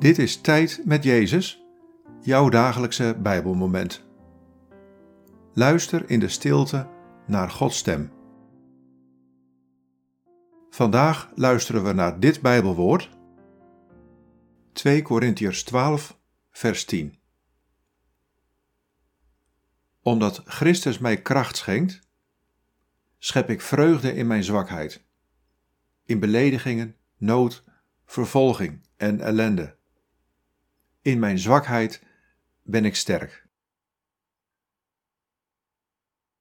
Dit is Tijd met Jezus, jouw dagelijkse Bijbelmoment. Luister in de stilte naar Gods stem. Vandaag luisteren we naar dit Bijbelwoord, 2 Korintiërs 12, vers 10. Omdat Christus mij kracht schenkt, schep ik vreugde in mijn zwakheid, in beledigingen, nood, vervolging en ellende. In mijn zwakheid ben ik sterk.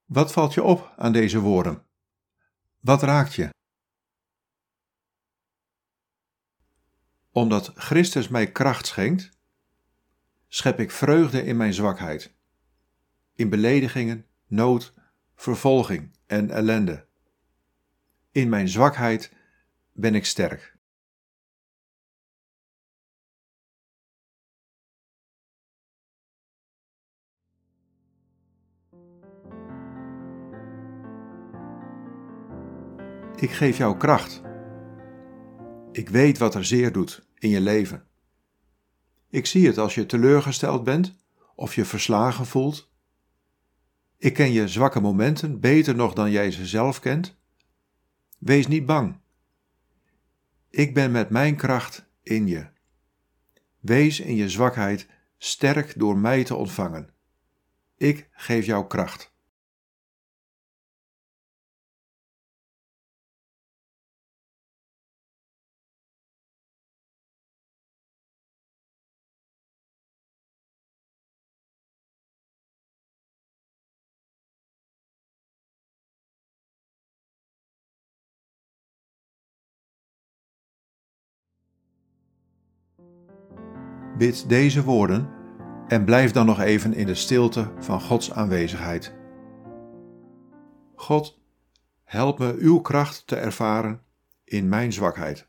Wat valt je op aan deze woorden? Wat raakt je? Omdat Christus mij kracht schenkt, schep ik vreugde in mijn zwakheid, in beledigingen, nood, vervolging en ellende. In mijn zwakheid ben ik sterk. Ik geef jou kracht. Ik weet wat er zeer doet in je leven. Ik zie het als je teleurgesteld bent of je verslagen voelt. Ik ken je zwakke momenten beter nog dan jij ze zelf kent. Wees niet bang. Ik ben met mijn kracht in je. Wees in je zwakheid sterk door mij te ontvangen. Ik geef jou kracht. Bid deze woorden en blijf dan nog even in de stilte van Gods aanwezigheid. God, help me uw kracht te ervaren in mijn zwakheid.